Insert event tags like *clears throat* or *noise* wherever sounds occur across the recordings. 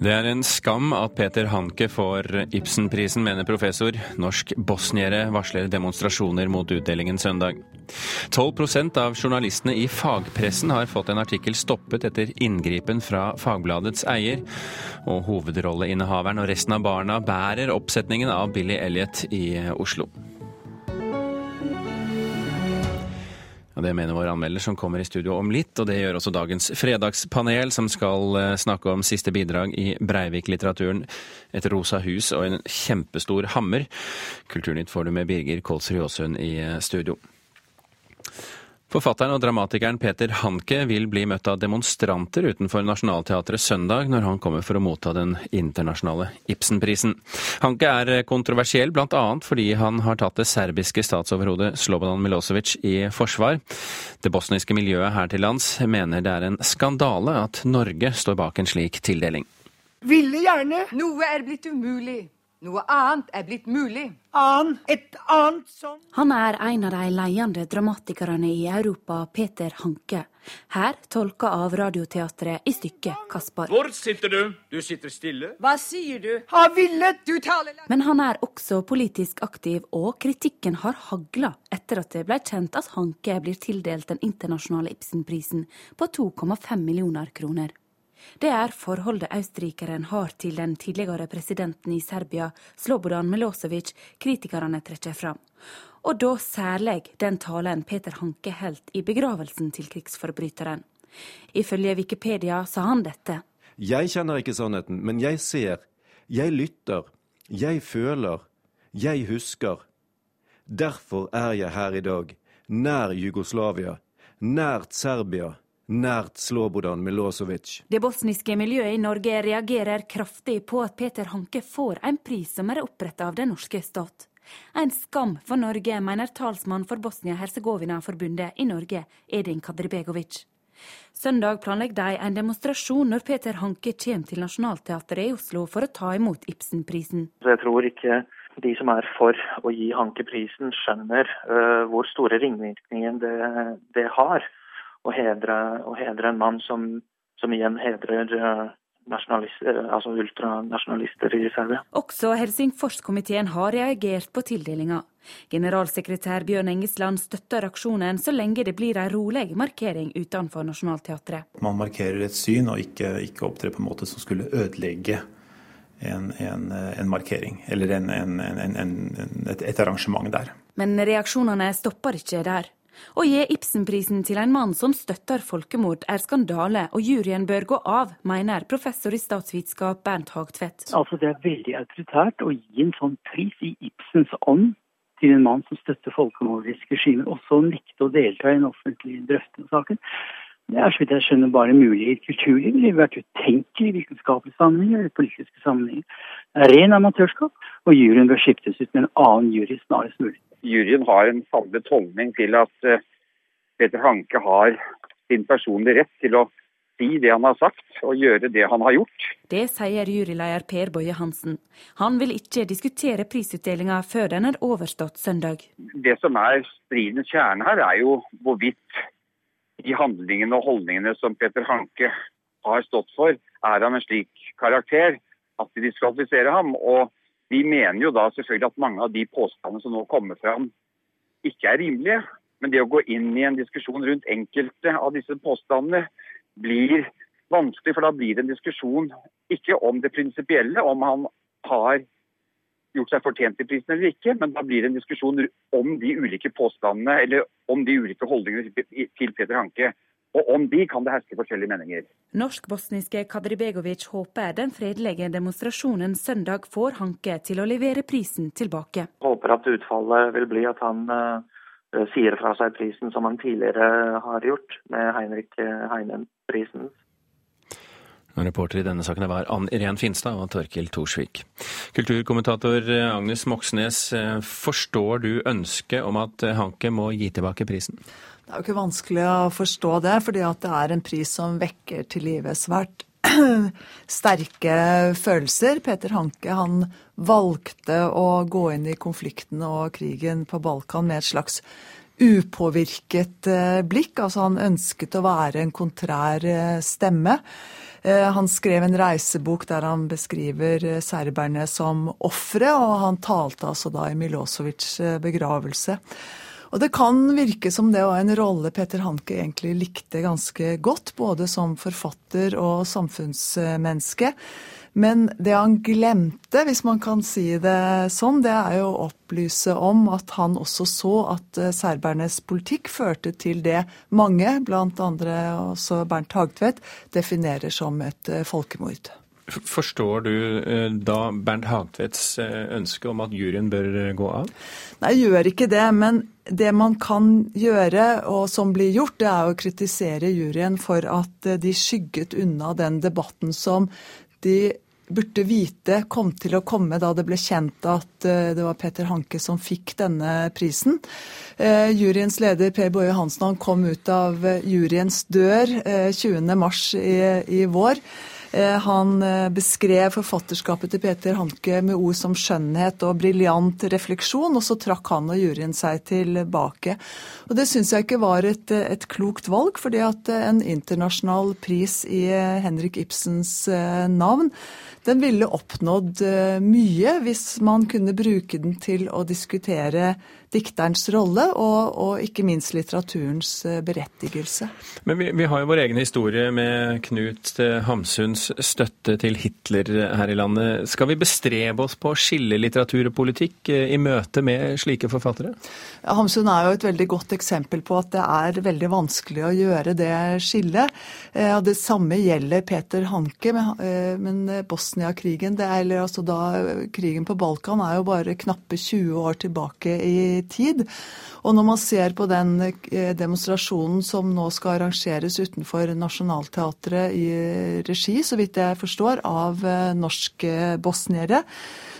Det er en skam at Peter Hanke får Ibsenprisen, mener professor. Norsk bosniere varsler demonstrasjoner mot utdelingen søndag. 12% av journalistene i fagpressen har fått en artikkel stoppet etter inngripen fra Fagbladets eier. Og hovedrolleinnehaveren og resten av barna bærer oppsetningen av Billy Elliot i Oslo. Det mener vår anmelder som kommer i studio om litt, og det gjør også dagens fredagspanel, som skal eh, snakke om siste bidrag i Breivik-litteraturen. Et rosa hus og en kjempestor hammer. Kulturnytt får du med Birger Kolsrud Aasund i eh, studio. Forfatteren og dramatikeren Peter Hanke vil bli møtt av demonstranter utenfor Nationaltheatret søndag, når han kommer for å motta den internasjonale Ibsenprisen. Hanke er kontroversiell bl.a. fordi han har tatt det serbiske statsoverhodet Slobodan Milosevic i forsvar. Det bosniske miljøet her til lands mener det er en skandale at Norge står bak en slik tildeling. Ville gjerne. Noe er blitt umulig. Noe annet er blitt mulig. Annen, et annet som Han er en av de ledende dramatikerne i Europa, Peter Hanke. Her tolka av Radioteatret i stykket 'Kaspar'. Hvor sitter du? Du sitter stille. Hva sier du? har villet. Du taler langt. Men han er også politisk aktiv, og kritikken har hagla etter at det ble kjent at Hanke blir tildelt den internasjonale Ibsenprisen på 2,5 millioner kroner. Det er forholdet østerrikeren har til den tidligere presidenten i Serbia, Slobodan Milosevic, kritikerne trekker fram. Og da særlig den talen Peter Hanke holdt i begravelsen til krigsforbryteren. Ifølge Wikipedia sa han dette. Jeg kjenner ikke sannheten, men jeg ser, jeg lytter, jeg føler, jeg husker. Derfor er jeg her i dag, nær Jugoslavia, nært Serbia, nært Slobodan Milosevic. Det bosniske miljøet i Norge reagerer kraftig på at Peter Hanke får en pris som er oppretta av den norske stat. En skam for Norge, mener talsmann for Bosnia-Hercegovina-forbundet i Norge, Edin Kadribegovic. Søndag planlegger de en demonstrasjon når Peter Hanke kommer til Nationaltheatret i Oslo for å ta imot Ibsenprisen. Jeg tror ikke de som er for å gi Hanke prisen, skjønner uh, hvor store ringvirkninger det, det har å hedre, å hedre en mann som, som igjen hedrer øh, øh, altså ultranasjonalister i Serbia. Også Helsingforskomiteen har reagert på tildelinga. Generalsekretær Bjørn Engesland støtter aksjonen så lenge det blir en rolig markering utenfor Nationaltheatret. Man markerer et syn og ikke, ikke opptrer på en måte som skulle ødelegge en, en, en markering, eller en, et, et arrangement der. Men reaksjonene stopper ikke der. Å gi Ibsenprisen til en mann som støtter folkemord er skandale, og juryen bør gå av, mener professor i statsvitenskap Bernt Hagtvedt. Altså, det er veldig autoritært å gi en sånn pris i Ibsens ånd til en mann som støtter folkemordiske regimer, og så nekte å delta i en offentlig drøftende saken. Det er så vidt jeg skjønner bare mulig i et. Det ville vært utenkelig i vitenskapelige sammenhenger eller politiske sammenhenger. Det er ren amatørskap, og juryen bør skiftes ut med en annen jury snarest mulig. Juryen har en samlet holdning til at eh, Peter Hanke har sin personlige rett til å si det han har sagt, og gjøre det han har gjort. Det sier juryleder Per Boje Hansen. Han vil ikke diskutere prisutdelinga før den er overstått søndag. Det som er stridens kjerne her, er jo hvorvidt de handlingene og holdningene som Peter Hanke har stått for, er av en slik karakter at de diskvalifiserer ham. Og vi mener jo da selvfølgelig at mange av de påstandene som nå kommer fram, ikke er rimelige. Men det å gå inn i en diskusjon rundt enkelte av disse påstandene blir vanskelig, for da blir det en diskusjon ikke om det prinsipielle, om han har gjort seg fortjent til prisen eller ikke, men da blir det en diskusjon om de ulike påstandene eller om de ulike holdningene til Peter Hanke. Og om de kan det herske forskjellige meninger. Norsk-bosniske Kadribegovic håper den fredelige demonstrasjonen søndag får Hanke til å levere prisen tilbake. Håper at utfallet vil bli at han uh, sier fra seg prisen som han tidligere har gjort, med Heinrich Heinen-prisen. Reporter i denne saken var Ann Irén Finstad og Torkil Thorsvik. Kulturkommentator Agnes Moxnes, forstår du ønsket om at Hanke må gi tilbake prisen? Det er jo ikke vanskelig å forstå det, fordi at det er en pris som vekker til live svært *clears throat* sterke følelser. Peter Hanke han valgte å gå inn i konflikten og krigen på Balkan med et slags upåvirket blikk. Altså han ønsket å være en kontrær stemme. Han skrev en reisebok der han beskriver serberne som ofre, og han talte altså da i Milosevics begravelse. Og det kan virke som det var en rolle Peter Hanke egentlig likte ganske godt, både som forfatter og samfunnsmenneske. Men det han glemte, hvis man kan si det sånn, det er jo å opplyse om at han også så at eh, serbernes politikk førte til det mange, blant andre også Bernt Hagtvedt, definerer som et eh, folkemord. Forstår du eh, da Bernt Hagtvedts ønske om at juryen bør gå av? Nei, jeg gjør ikke det. Men det man kan gjøre, og som blir gjort, det er å kritisere juryen for at de skygget unna den debatten som de burde vite kom til å komme da det ble kjent at eh, det var Peter Hanke som fikk denne prisen. Eh, juryens leder Per Boje Hansen kom ut av juryens dør 20.3 eh, i, i vår. Han beskrev forfatterskapet til Peter Hanke med ord som skjønnhet og briljant refleksjon, og så trakk han og juryen seg tilbake. Og Det syns jeg ikke var et, et, klokt valg, fordi at en internasjonal pris i Henrik Ibsens navn den ville oppnådd eh, mye hvis man kunne bruke den til å diskutere dikterens rolle, og, og ikke minst litteraturens eh, berettigelse. Men vi, vi, har jo vår egen historie med Knut eh, Hamsuns støtte til Hitler her i landet. Skal vi bestrebe oss på å skille litteratur og politikk i møte med slike forfattere? Ja, Hamsun er jo et veldig godt eksempel på at det er veldig vanskelig å gjøre det skillet. Det samme gjelder Peter Hanke, men Bosnia-krigen, altså da krigen på Balkan, er jo bare knappe 20 år tilbake i tid. Og når man ser på den eh, demonstrasjonen som nå skal arrangeres utenfor Nationaltheatret i regi, så vidt jeg forstår, av eh, norske bosniere,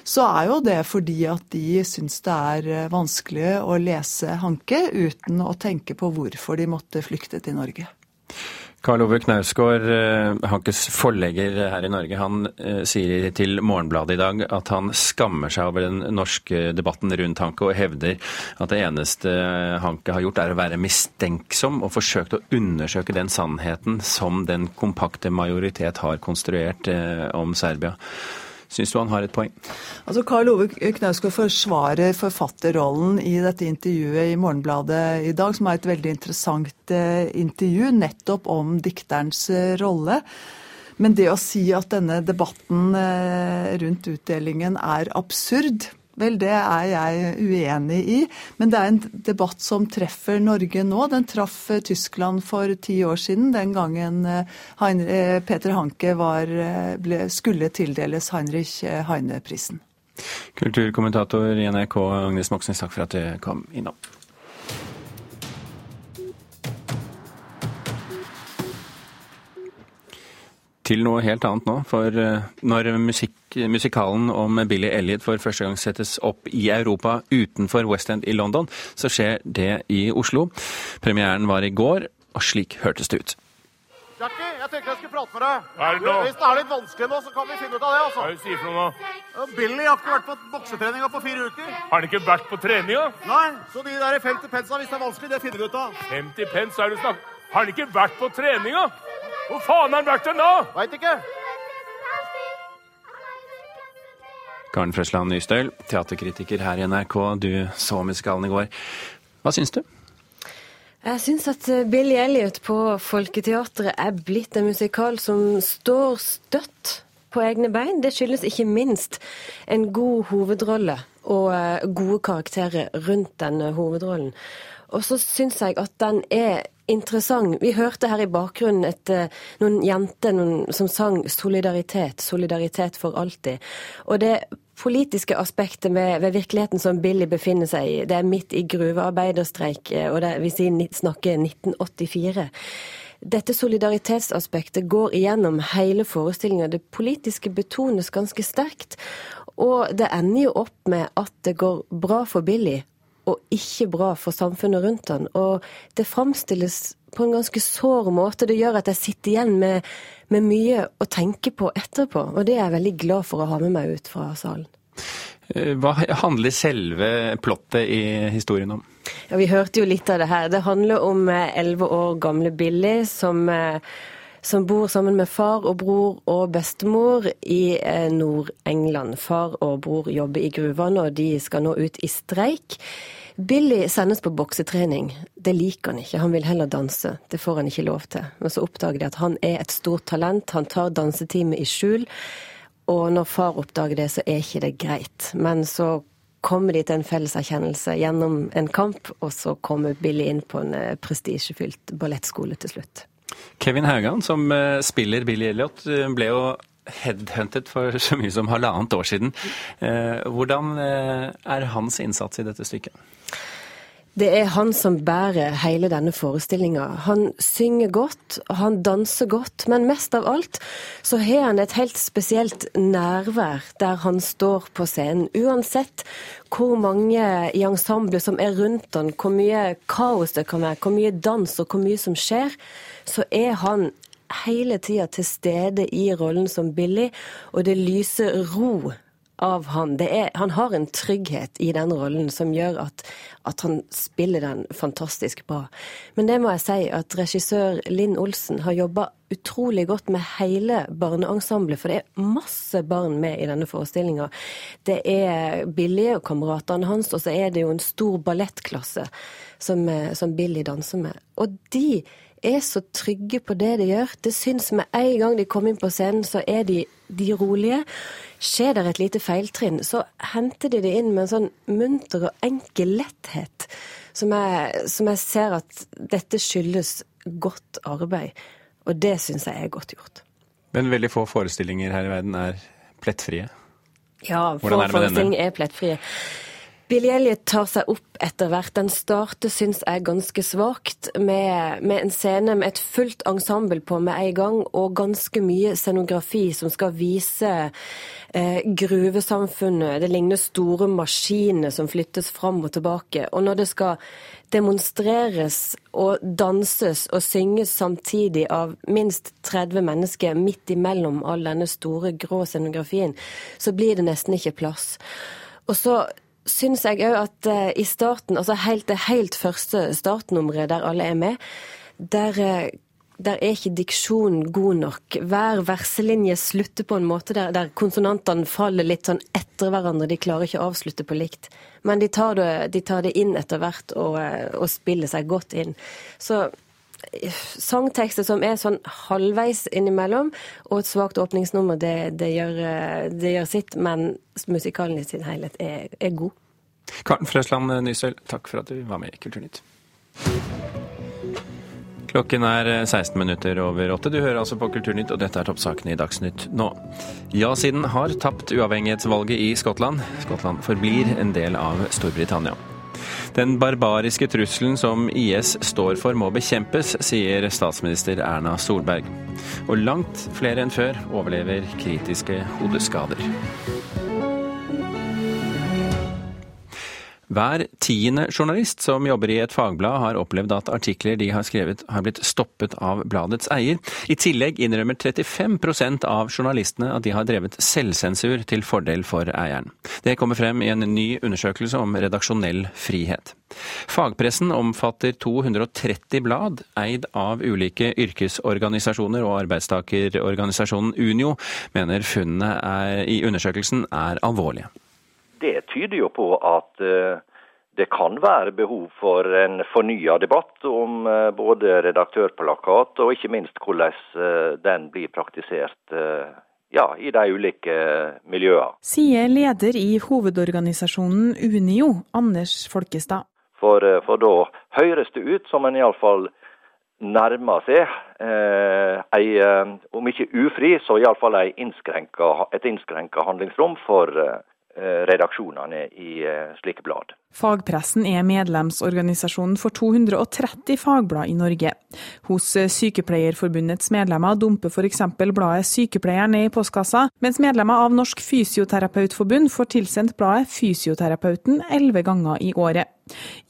så er jo det fordi at de syns det er eh, vanskelig å lese Hanke uten å tenke på hvorfor de måtte flykte til Norge. Karl Ove Knausgård, eh, Hankes forlegger her i Norge, han eh, sier til Morgenbladet i dag at han skammer seg over den norske debatten rundt Hanke, og hevder at det eneste Hanke har gjort er å være mistenksom og forsøkt å undersøke den sannheten som den kompakte majoritet har konstruert eh, om Serbia. Syns du han har et poeng? Altså, Karl Ove Knausgård forsvarer forfatterrollen i dette intervjuet i Morgenbladet i dag, som er et veldig interessant eh, intervju nettopp om dikterens eh, rolle. Men det å si at denne debatten eh, rundt utdelingen er absurd, Vel, det er jeg uenig i. Men det er en debatt som treffer Norge nå. Den traff eh, Tyskland for ti år siden, den gangen eh, eh, Peter Hanke var, ble, skulle tildeles Heinrich Heine-prisen. Kulturkommentator i NRK Agnes Moxnes, takk for at du kom innom. Til noe helt annet nå. For eh, når musikk, musikalen om Billy Elliot for første gang settes opp i Europa utenfor West End i London, så skjer det i Oslo. Premieren var i går, og slik hørtes det ut. Jackie, jeg tenkte jeg skulle prate med deg. Er det? Hvis det er litt vanskelig nå, så kan vi finne ut av det. altså. Hva er det du sier for noe nå? Billy har ikke vært på boksetreninga på fire uker. Har han ikke vært på treninga? Nei, så de der 50 pensa, hvis det er vanskelig, det finner vi ut av. 50 pence, er du snakk... Har han ikke vært på treninga? Hvor faen har han vært hen da? Veit ikke. Karen Frøsland Nystøl, teaterkritiker her i NRK. Du så musikalen i går. Hva syns du? Jeg syns at Billy Elliot på Folketeatret er blitt en musikal som står støtt på egne bein. Det skyldes ikke minst en god hovedrolle og eh, gode karakterer rundt denne hovedrollen. Og så syns jeg at den er interessant. Vi hørte her i bakgrunnen et, eh, noen jenter som sang 'Solidaritet', 'Solidaritet for alltid'. Og det politiske aspektet ved, ved, virkeligheten som Billy befinner seg i, det er midt i gruvearbeiderstreik, eh, og det, vi snakker 1984. Dette solidaritetsaspektet går igjennom hele forestillinga. Det politiske betones ganske sterkt. Og det ender jo opp med at det går bra for Billy, og ikke bra for samfunnet rundt han. Og det framstilles på en ganske sår måte. Det gjør at jeg sitter igjen med, med mye å tenke på etterpå, og det er jeg veldig glad for å ha med meg ut fra salen. Eh, hva handler selve plottet i historien om? Ja, Vi hørte jo litt av det her. Det handler om elleve år gamle Billy som, som, bor sammen med far og bror og bestemor i Nord-England. Far og bror jobber i gruvene, og de skal nå ut i streik. Billy sendes på boksetrening. Det liker han ikke, han vil heller danse. Det får han ikke lov til. Men så oppdager de at han er et stort talent, han tar dansetime i skjul. Og når far oppdager det, så er ikke det greit. Men så kommer de til en felles erkjennelse gjennom en kamp, og så kommer Billy inn på en eh, prestisjefylt ballettskole til slutt. Kevin Haugan, som eh, spiller Billy Elliot, eh, ble jo headhuntet for så mye som halvannet år siden. Hvordan er hans innsats i dette stykket? Det er han som bærer hele denne forestillinga. Han synger godt, han danser godt, men mest av alt så har han et helt spesielt nærvær der han står på scenen. Uansett hvor mange i ensemblet som er rundt han, hvor mye kaos det kan være, hvor mye dans og hvor mye som skjer, så er han hele tida til stede i rollen som Billy, og det lyser ro av han. Er, han har en trygghet i den rollen som gjør at, at, han spiller den fantastisk bra. Men det må jeg si at regissør Linn Olsen har jobba utrolig godt med hele barneensemblet, for det er masse barn med i denne forestillinga. Det er Billy og kameratene hans, og så er det jo en stor ballettklasse som, som Billy danser med. Og de er så trygge på det de gjør. Det syns med en gang de kommer inn på scenen, så er de, de rolige. Skjer det et lite feiltrinn, så henter de det inn med en sånn munter og enkel letthet, som jeg, som jeg ser at dette skyldes godt arbeid. Og det syns jeg er godt gjort. Men veldig få forestillinger her i verden er plettfrie. Ja, få forestillinger er plettfrie. Elliot tar seg opp etter hvert. Den starter, syns jeg, ganske svakt, med, med, en scene med et fullt ensemble på med en gang, og ganske mye scenografi som skal vise eh, gruvesamfunnet. Det ligner store maskiner som flyttes fram og tilbake. Og når det skal demonstreres og danses og synges samtidig av minst 30 mennesker midt imellom all denne store, grå scenografien, så blir det nesten ikke plass. Og så syns jeg òg at uh, i starten, altså helt det helt første startnummeret der alle er med, der, uh, der er ikke diksjonen god nok. Hver verselinje slutter på en måte der, der, konsonantene faller litt sånn etter hverandre. De klarer ikke å avslutte på likt. Men de tar det, de tar det inn etter hvert og, uh, og spiller seg godt inn. Så sangtekster som er sånn halvveis innimellom, og et svakt åpningsnummer, det, det, gjør, det gjør, sitt. Men musikalen i sin helhet er, er god. Karten Frøsland Nysøl, takk for at du var med i Kulturnytt. Klokken er 16 minutter over åtte. Du hører altså på Kulturnytt, og dette er toppsakene i Dagsnytt nå. Ja-siden har tapt uavhengighetsvalget i Skottland. Skottland forblir en del av Storbritannia. Den barbariske trusselen som IS står for må bekjempes, sier statsminister Erna Solberg. Og langt flere enn før overlever kritiske hodeskader. Hver tiende journalist som jobber i et fagblad har opplevd at artikler de har skrevet har blitt stoppet av bladets eier. I tillegg innrømmer 35% av journalistene at de har drevet selvsensur til fordel for eieren. Det kommer frem i en ny undersøkelse om redaksjonell frihet. Fagpressen omfatter 230 blad, eid av ulike yrkesorganisasjoner, og arbeidstakerorganisasjonen Unio mener funnene i undersøkelsen er alvorlige det tyder jo på at eh, det kan være behov for en fornya debatt om eh, både redaktørplakat og ikke minst hvordan eh, den blir praktisert ja, i de ulike miljøene. Sier leder i hovedorganisasjonen Unio, Anders Folkestad. For, for da høres det ut som en iallfall nærmer seg eh, ei, om ikke ufri, så iallfall et innskrenka handlingsrom for redaksjonene i eh, slike blad. Fagpressen er medlemsorganisasjonen for 230 fagblad i Norge. Hos Sykepleierforbundets medlemmer dumper f.eks. bladet Sykepleieren ned i postkassa, mens medlemmer av Norsk Fysioterapeutforbund får tilsendt bladet Fysioterapeuten elleve ganger i året.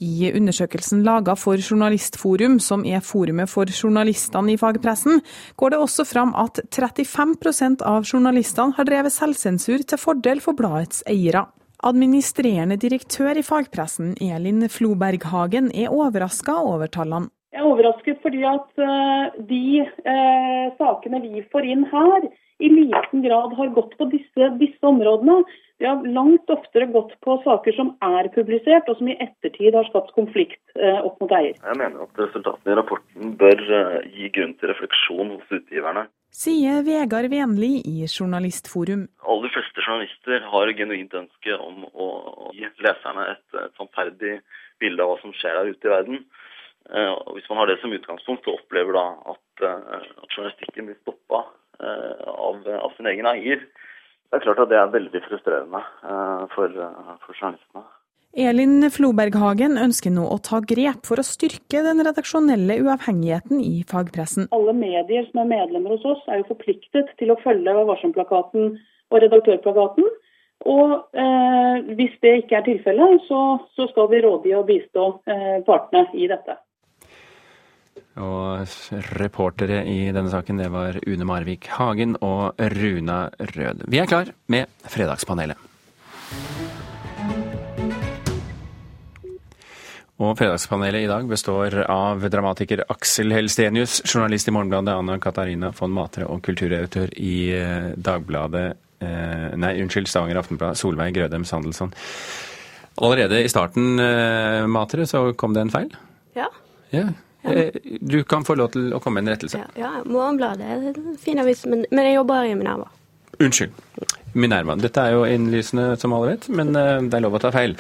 I undersøkelsen laga for Journalistforum, som er forumet for journalistene i fagpressen, går det også fram at 35% av journalistene har drevet selvsensur til fordel for bladets eiere. Administrerende direktør i fagpressen, Elin Floberghagen, er overraska over tallene. Jeg er overrasket fordi at uh, de eh, sakene vi får inn her, i liten grad har gått på disse, disse områdene. Vi har langt oftere gått på saker som er publisert, og som i ettertid har skapt konflikt eh, opp mot eier. Jeg mener at resultatene i rapporten bør gi grunn til refleksjon hos utgiverne. Sier Vegard Venli i Journalistforum. Aller fleste journalister har genuint ønske om å gi leserne et, et sannferdig bilde av hva som skjer der ute i verden. Eh, og Hvis man har det som utgangspunkt, så opplever da at, eh, at journalistikken blir stoppa eh, av, av, sin egen eier. Det er klart at det er veldig frustrerende for, for journalistene. Elin Floberghagen ønsker nå å ta grep for å styrke den redaksjonelle uavhengigheten i fagpressen. Alle medier som er medlemmer hos oss, er jo forpliktet til å følge Varsom-plakaten og Redaktørplakaten. Og eh, hvis det ikke er tilfellet, så, så, skal vi rådgi og bistå eh, partene i dette. Og reportere i denne saken, det var Une Marvik Hagen og Runa Rød. Vi er klar med Fredagspanelet. Og Fredagspanelet i dag består av dramatiker Aksel Helstenius, journalist i Morgenbladet Anna Katarina von Matre og kulturredaktør i eh, Dagbladet eh, Nei, unnskyld, Stavanger Aftenblad, Solveig Grødem Sandelsson. Allerede i starten, eh, Matre, så kom det en feil? Ja. ja. Eh, du kan få lov til å komme med en rettelse. Ja, ja Morgenbladet er en fin avis, men, men jeg jobber i Minerva. Unnskyld. Minerva. Dette er jo innlysende, som alle vet, men eh, det er lov å ta feil.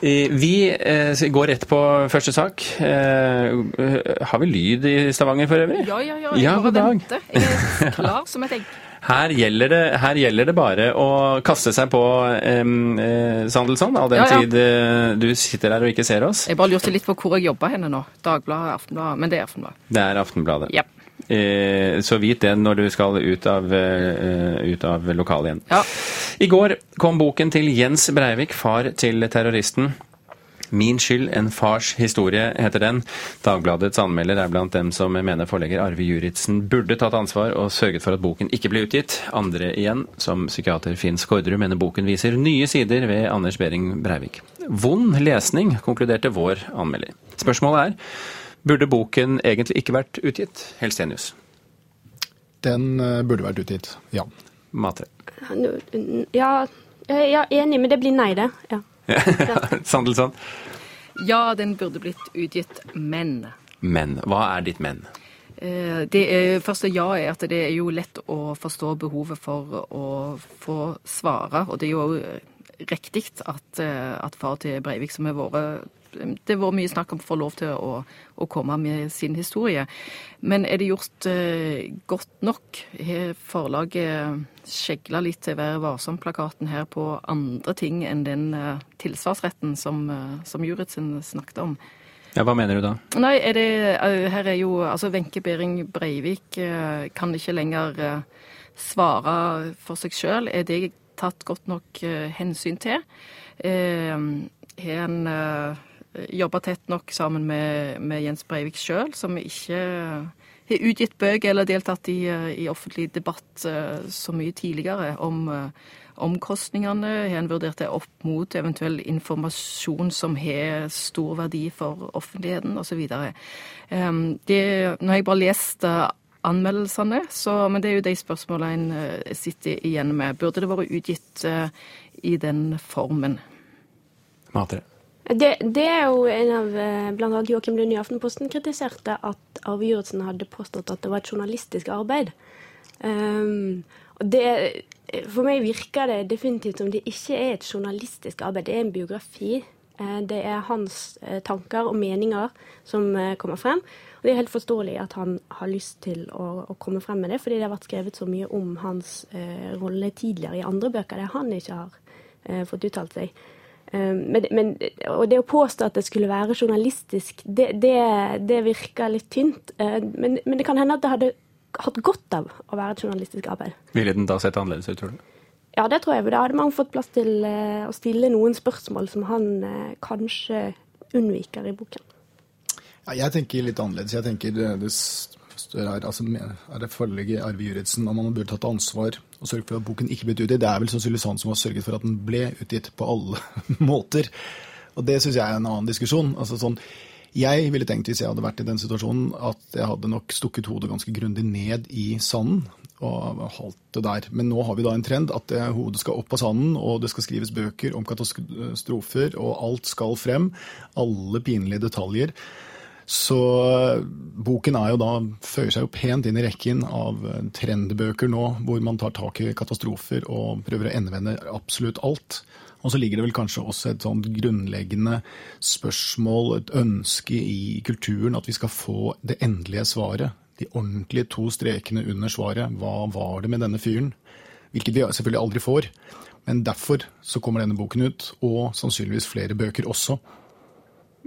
Vi eh, går rett på første sak. Har vi lyd i Stavanger for øvrig? Ja, ja, ja. Jeg ja, bare venter. Jeg er klar som et egg. Her gjelder, det, her gjelder det bare å kaste seg på eh, Sandelsson, all den ja, ja. tid eh, du sitter her og ikke ser oss. Jeg bare lurte litt på hvor jeg jobber henne nå. Dagbladet, Aftenbladet. Men det er Aftenbladet. Det er Aftenbladet. Ja. Eh, så vit det når du skal ut av, uh, ut av lokalet igjen. Ja. I går kom boken til Jens Breivik, far til terroristen. Min skyld, en fars historie, heter den. Dagbladets anmelder er blant dem som mener forlegger Arve Juritzen burde tatt ansvar og sørget for at boken ikke ble utgitt. Andre igjen, som psykiater Finn Skårderud, mener boken viser nye sider ved Anders Behring Breivik. Vond lesning, konkluderte vår anmelder. Spørsmålet er burde boken egentlig ikke vært utgitt? Helstenius. Den eh, burde vært utgitt, ja. Matre. Ja, jeg er enig, men det blir nei, det. ja. *laughs* Sandelsson? Ja, den burde blitt utgitt, men Men. Hva er ditt men? Eh, det er, første ja er at det er jo lett å forstå behovet for å få svare. Og det er jo riktig at, eh, at far til Breivik, som har vært det har vært mye snakk om å få lov til å, å, komme med sin historie. Men er det gjort eh, godt nok? Har forlaget skjegla litt til Vær varsom-plakaten her på andre ting enn den eh, tilsvarsretten som, eh, som Juritzen snakket om? Ja, Hva mener du da? Nei, er det, eh, her er jo altså Wenche Behring Breivik eh, kan ikke lenger eh, svare for seg sjøl. Er det tatt godt nok hensyn til? Har en jobba tett nok sammen med, med Jens Breivik sjøl, som ikke har utgitt bøker eller deltatt i, i, offentlig debatt eh, så mye tidligere om eh, omkostningene. Har en vurdert det opp mot eventuell informasjon som har stor verdi for offentligheten osv. Ehm, nå har jeg bare lest eh, anmeldelsene, så, men det er jo de spørsmålene en sitter igjen med. Burde det vært utgitt i den formen? Matre. Det, det, er jo en av eh, bl.a. Joakim Lund i Aftenposten kritiserte at Arve Juritzen hadde påstått at det var et journalistisk arbeid. Um, det, for meg virker det definitivt som det ikke er et journalistisk arbeid. Det er en biografi. Eh, det er hans eh, tanker og meninger som kommer frem. Og det er helt forståelig at han har lyst til å, å komme frem med det, fordi det har vært skrevet så mye om hans eh, rolle tidligere i andre bøker der han ikke har eh, fått uttalt seg. Eh, men, men, og det å påstå at det skulle være journalistisk, det, det, det virker litt tynt. Eh, men, men, det kan hende at det hadde hatt godt av å være et journalistisk arbeid. Ville den da sett annerledes ut, tror du? Ja, det tror jeg. Da hadde man fått plass til eh, å stille noen spørsmål som han kanskje unnviker i boken. Ja, jeg tenker litt annerledes. Jeg tenker det, det er, altså, er det forlegget Arve Juritzen om han burde tatt ansvar og sørget for at boken ikke ble utgitt. Det er vel sannsynligvis han som har sørget for at den ble utgitt på alle *laughs* måter. Og det syns jeg er en annen diskusjon. Altså sånn, jeg ville tenkt, hvis jeg hadde vært i den situasjonen, at jeg hadde nok stukket hodet ganske grundig ned i sanden og holdt det der. Men nå har vi da en trend at hodet skal opp av sanden, og det skal skrives bøker om katastrofer, og alt skal frem. Alle pinlige detaljer. Så boken er jo da, føyer seg jo pent inn i rekken av trendbøker nå, hvor man tar tak i katastrofer og prøver å endevende absolutt alt. Og så ligger det vel kanskje også et sånt grunnleggende spørsmål, et ønske i kulturen, at vi skal få det endelige svaret. De ordentlige to strekene under svaret. Hva var det med denne fyren? Hvilket vi selvfølgelig aldri får. Men derfor så kommer denne boken ut, og sannsynligvis flere bøker også.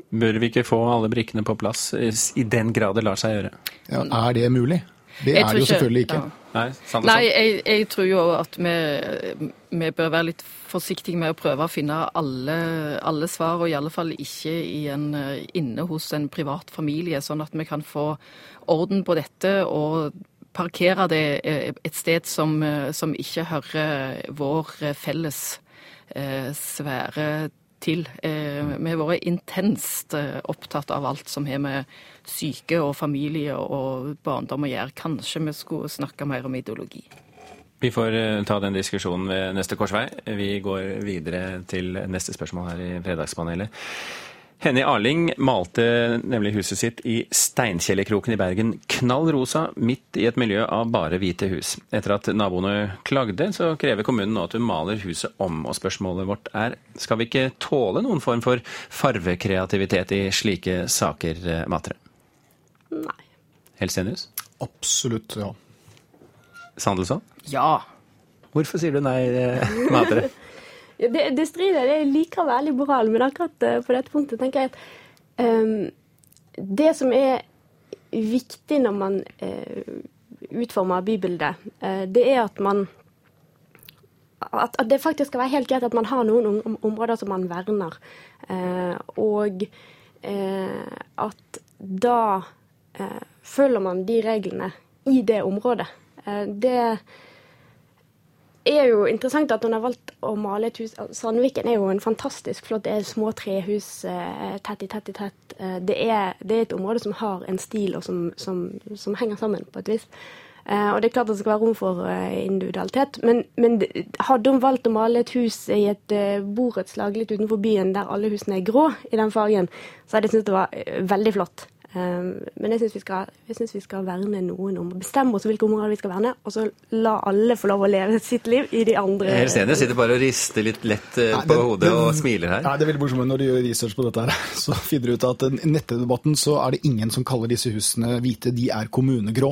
Bør vi ikke få alle brikkene på plass, i den grad det lar seg gjøre? Ja, er det mulig? Det er det jo selvfølgelig ikke. Ja. Nei, Nei jeg, jeg, tror jo at vi, vi, bør være litt forsiktige med å prøve å finne alle, alle svar, og i alle fall ikke en, inne hos en privat familie, sånn at vi kan få orden på dette og parkere det et sted som, som ikke hører vår felles eh, sfære til. Eh, vi har vært intenst eh, opptatt av alt som har med syke og familie og barndom å gjøre. Kanskje vi skulle snakke mer om ideologi. Vi får eh, ta den diskusjonen ved neste korsvei. Vi går videre til neste spørsmål her i Fredagspanelet. Henny Arling malte nemlig huset sitt i Steinkjellerkroken i Bergen knall rosa, midt i et miljø av bare hvite hus. Etter at naboene klagde, så krever kommunen nå at hun maler huset om. Og spørsmålet vårt er, skal vi ikke tåle noen form for farvekreativitet i slike saker, Matre? Nei. Helsenius? Absolutt, ja. Sandelsson? Ja. Hvorfor sier du nei, Matre? *laughs* det, det strider. Jeg liker veldig liberal, men akkurat eh, på dette punktet tenker jeg at um, det som er viktig når man uh, utformer bybildet, uh, det er at man at, at, det faktisk skal være helt greit at man har noen om, områder som man verner. Uh, og at da følger man de reglene i det området. det er jo interessant at hun har valgt å male et hus Sandviken er jo en fantastisk flott Det er små trehus eh, tett i tett i tett. Eh, det, er, det, er, et område som har en stil, og som, som, som henger sammen på et vis. Uh, og det er klart det skal være rom for individualitet, men, men hadde hun valgt å male et hus i et borettslag litt utenfor byen der alle husene er grå i den fargen, så hadde jeg syntes det var veldig flott. Ehm, men jeg syns vi, vi, skal verne noen om. Bestemme oss hvilke områder vi skal verne, og så la alle få lov å leve sitt liv i de andre Helstenius sitter bare og rister litt lett på på det, hodet og smiler her. Nei, det er veldig morsomt når du gjør research på dette her. *laughs* Så finner du ut at i nettdebatten så er det ingen som kaller disse husene hvite, de er kommunegrå.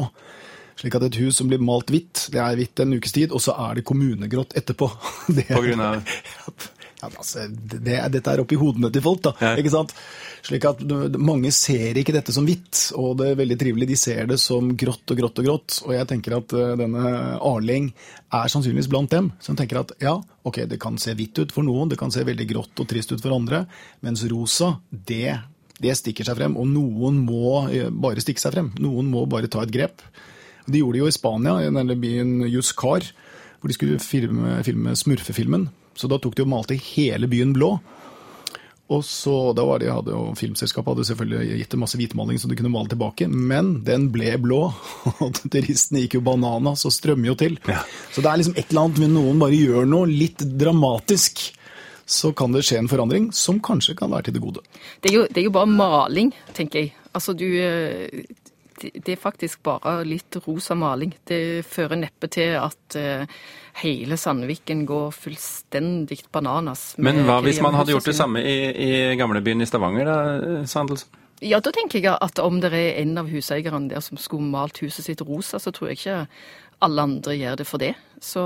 Slik at et hus som blir malt hvitt, det er hvitt en ukes tid, og så er det kommunegrått etterpå. *laughs* Det, på grunn av *laughs* ja, altså, det, dette er oppi hodene til folk, da. Ja. ikke sant? Slik at Mange ser ikke dette som hvitt, og det er veldig trivelig. De ser det som grått og grått og grått. Og jeg tenker at uh, denne Arling er sannsynligvis blant dem som tenker at ja, ok, det kan se hvitt ut for noen, det kan se veldig grått og trist ut for andre, mens rosa, det, det stikker seg frem. Og noen må eh, bare stikke seg frem. Noen må bare ta et grep. De gjorde det jo i Spania, i denne byen Juscar, hvor de skulle filme, filme smurfefilmen. Så da tok de og malte hele byen blå. Og så, da var det, hadde og Filmselskapet hadde selvfølgelig gitt dem masse hvitmaling som de kunne male tilbake, men den ble blå. *laughs* Og turistene gikk jo bananas og strømmer jo til. Ja. Så det er liksom et eller annet med noen bare gjør noe litt dramatisk. Så kan det skje en forandring som kanskje kan være til det gode. Det er jo, det er jo bare maling, tenker jeg. Altså du eh, det er faktisk bare litt rosa maling. Det fører neppe til at uh, hele Sandviken går fullstendig bananas. Men hva hvis man hadde gjort det samme i, i gamlebyen i Stavanger, da, Sandelsen? Ja, da tenker jeg at om det er en av huseierne der som skulle malt huset sitt rosa, så tror jeg ikke alle andre gjør det for det. Så,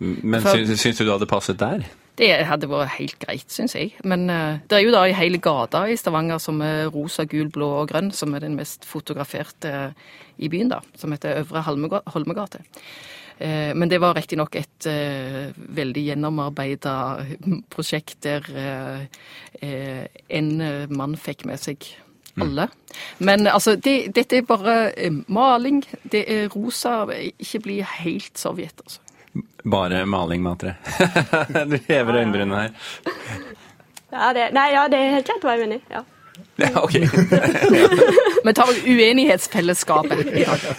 Men for, syns, syns du det hadde passet der? Det hadde vært helt greit, syns jeg. Men uh, det er jo da i hele gata i Stavanger som er rosa, gul, blå og grønn, som er den mest fotograferte uh, i byen, da. Som heter Øvre Holmegate. Uh, men det var riktignok et veldig gjennomarbeida prosjekt der en mann fikk med seg mm. alle. Men altså, det, dette er bare maling. Det er rosa. Ikke bli helt sovjet, altså. Bare maling, Matre. *laughs* du hever øyenbrynene her. Ja, det, nei, ja, det er helt klart hva jeg mener. Ja. Ja, ok. *laughs* Vi tar uenighetsfellesskapet.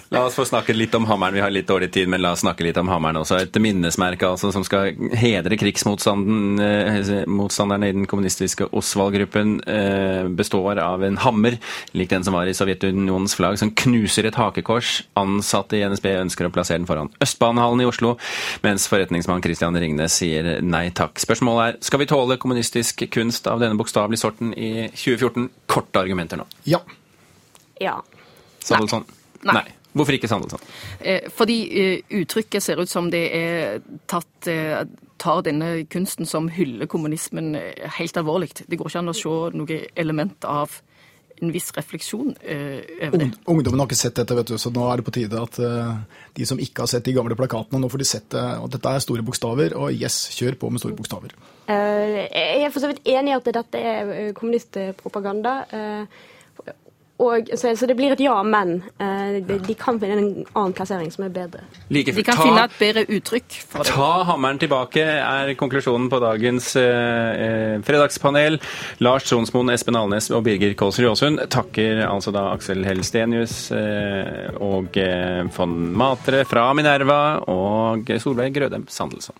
La oss få snakke litt om hammeren. Vi har litt dårlig tid, men la oss snakke litt om hammeren også. Et minnesmerke altså, som skal hedre krigsmotstanderne i den kommunistiske Osvald-gruppen, eh, består av en hammer, lik den som var i Sovjetunionens flagg, som knuser et hakekors. Ansatte i NSB ønsker å plassere den foran Østbanehallen i Oslo, mens forretningsmann Christian Ringnes sier nei takk. Spørsmålet er skal vi tåle kommunistisk kunst av denne bokstavelige sorten i 2014? Korte argumenter nå. Ja. Ja. Sandelsson? Nei. Nei. Hvorfor ikke Sandelsson? Eh, fordi eh, uttrykket ser ut som det er tatt eh, tar denne kunsten som hyller kommunismen helt alvorlig. Det går ikke an å se noe element av en viss refleksjon eh, over det. Ungdommen har ikke sett dette, vet du, så nå er det på tide at eh, de som ikke har sett de gamle plakatene, nå får de sett det. Og dette er store bokstaver, og yes, kjør på med store bokstaver. Eh, jeg er for så vidt enig i at dette er eh, kommunistpropaganda. Og, så, så det blir et ja, men. eh, de, de kan finne en annen plassering som er bedre. Like De kan ta- finne et bedre uttrykk for det. Ta hammeren tilbake, er konklusjonen på dagens eh, eh, fredagspanel. Lars Tronsmoen, Espen Alnes og Birger Kålsrud Aasund takker altså da Aksel Helstenius eh, og eh, von Matre fra Minerva og Solveig Grødem Sandelsson.